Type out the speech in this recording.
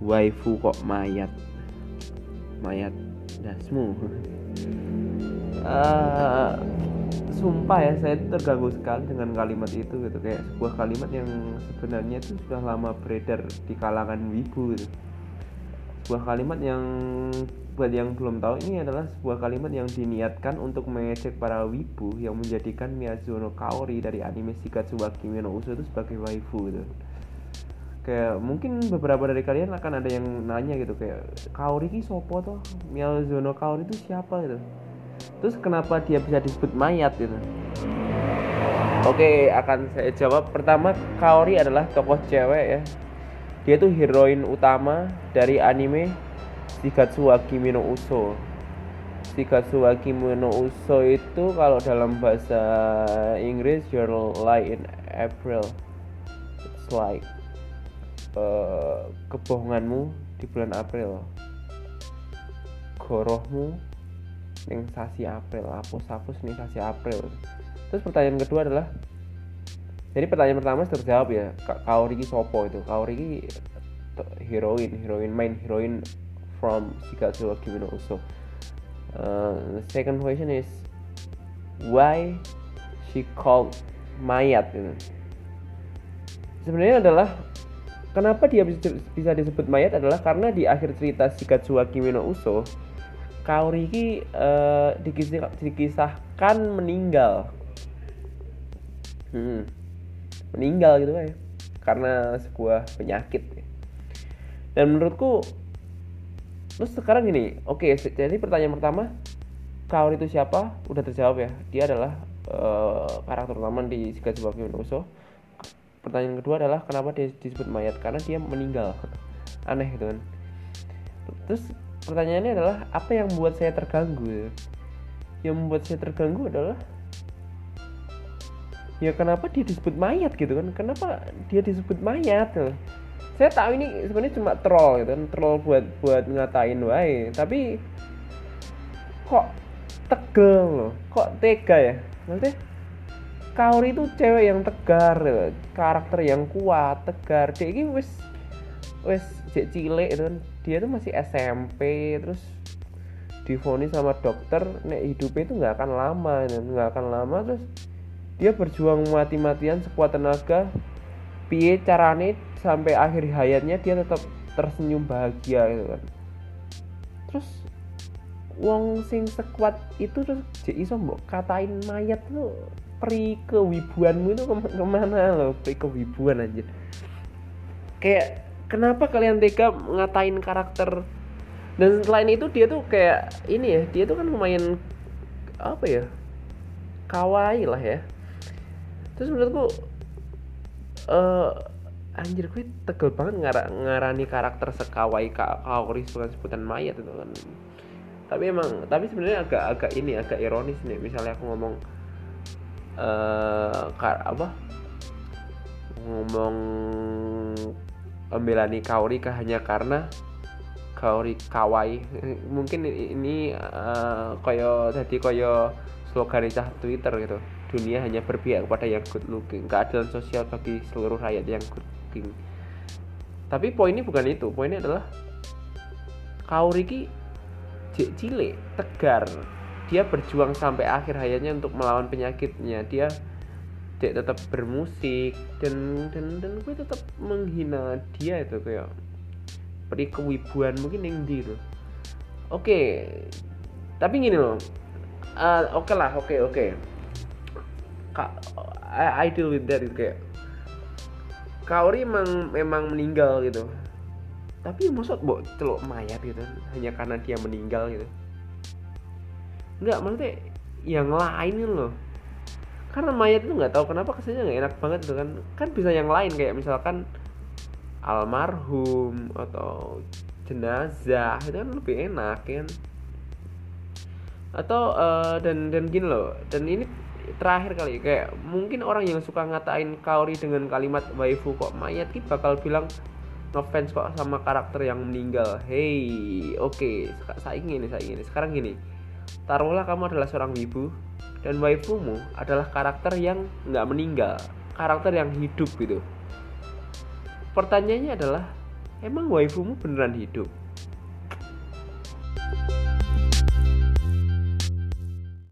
waifu kok mayat. Mayat dasmu. Uh, sumpah ya saya terganggu sekali dengan kalimat itu gitu. Kayak sebuah kalimat yang sebenarnya itu sudah lama beredar di kalangan wibu gitu. Sebuah kalimat yang buat yang belum tahu ini adalah sebuah kalimat yang diniatkan untuk mengejek para wibu yang menjadikan Miyazuno Kaori dari anime Shikatsu wa Kimi no Uso itu sebagai waifu gitu kayak mungkin beberapa dari kalian akan ada yang nanya gitu kayak Kaori ki sopo toh Miyazuno Kaori itu siapa gitu terus kenapa dia bisa disebut mayat gitu Oke, akan saya jawab. Pertama, Kaori adalah tokoh cewek ya. Dia tuh heroin utama dari anime Shigatsu wa Kimi no Uso. Shigatsu wa Kimi no Uso itu kalau dalam bahasa Inggris Your Light in April. It's like kebohonganmu di bulan April. Gorohmu ning sasi April, hapus-hapus ning sasi April. Terus pertanyaan kedua adalah jadi pertanyaan pertama terjawab ya Kaori ki sopo itu Kaori ki heroin heroin main heroin from Shigatsu wa Kimi Uso uh, the second question is why she called mayat gitu. sebenarnya adalah kenapa dia bisa, disebut mayat adalah karena di akhir cerita Shigatsu wa Kimi no Uso Kaori ki uh, dikisah, dikisahkan meninggal. Hmm. Meninggal gitu kan ya karena sebuah penyakit. Dan menurutku terus sekarang gini oke okay, jadi pertanyaan pertama Kaori itu siapa? Udah terjawab ya. Dia adalah uh, karakter utama di Shigatsu wa Uso pertanyaan kedua adalah kenapa dia disebut mayat? Karena dia meninggal. Aneh gitu kan. Terus pertanyaannya adalah apa yang membuat saya terganggu? Yang membuat saya terganggu adalah ya kenapa dia disebut mayat gitu kan? Kenapa dia disebut mayat? Tuh saya tahu ini sebenarnya cuma troll gitu kan troll buat buat ngatain wae. Tapi kok tegel loh? Kok tega ya? Maksudnya Kaori itu cewek yang tegar karakter yang kuat tegar. Dia ini wis wis cek cilik itu kan. Dia tuh masih SMP terus difonis sama dokter nek hidupnya itu nggak akan lama nggak akan lama. Terus dia berjuang mati-matian sekuat tenaga. Piye carane sampai akhir hayatnya dia tetap tersenyum bahagia gitu kan. Terus wong sing sekuat itu terus jadi iso katain mayat tuh peri kewibuanmu itu ke mana loh peri kewibuan aja kayak kenapa kalian tega ngatain karakter? Dan selain itu dia tuh kayak ini ya dia tuh kan lumayan apa ya kawaii lah ya. Terus menurutku uh, anjir gue tegel banget ngar ngarani karakter sekawai kak kaori sebutan mayat itu kan tapi emang tapi sebenarnya agak agak ini agak ironis nih. Misalnya aku ngomong uh, kar apa? Ngomong membelani kaori kah hanya karena kaori kawai mungkin ini uh, koyo tadi koyo slogan Twitter gitu. Dunia hanya berpihak kepada yang good looking. Keadilan sosial bagi seluruh rakyat yang good looking. Tapi poinnya bukan itu. Poinnya adalah Kauriki cek cile tegar. Dia berjuang sampai akhir hayatnya untuk melawan penyakitnya. Dia dia tetap bermusik dan dan dan gue tetap menghina dia itu kayak peri kewibuan mungkin yang di itu. Oke tapi gini loh. Uh, oke okay lah oke okay, oke. Okay. I, I deal with that gitu kayak. Kaori emang memang meninggal gitu tapi maksud bo celok mayat gitu hanya karena dia meninggal gitu. Nggak maksudnya yang lain loh. Karena mayat itu nggak tahu kenapa kesannya nggak enak banget gitu kan. Kan bisa yang lain kayak misalkan almarhum atau jenazah itu kan lebih enak kan. Atau uh, dan dan gini loh dan ini terakhir kali kayak mungkin orang yang suka ngatain Kaori dengan kalimat waifu kok mayat ki bakal bilang ngefans kok sama karakter yang meninggal. Hey oke. Okay. saya ingin saya ingin sekarang gini. Taruhlah kamu adalah seorang wibu dan waifumu adalah karakter yang nggak meninggal. Karakter yang hidup gitu. Pertanyaannya adalah emang waifumu beneran hidup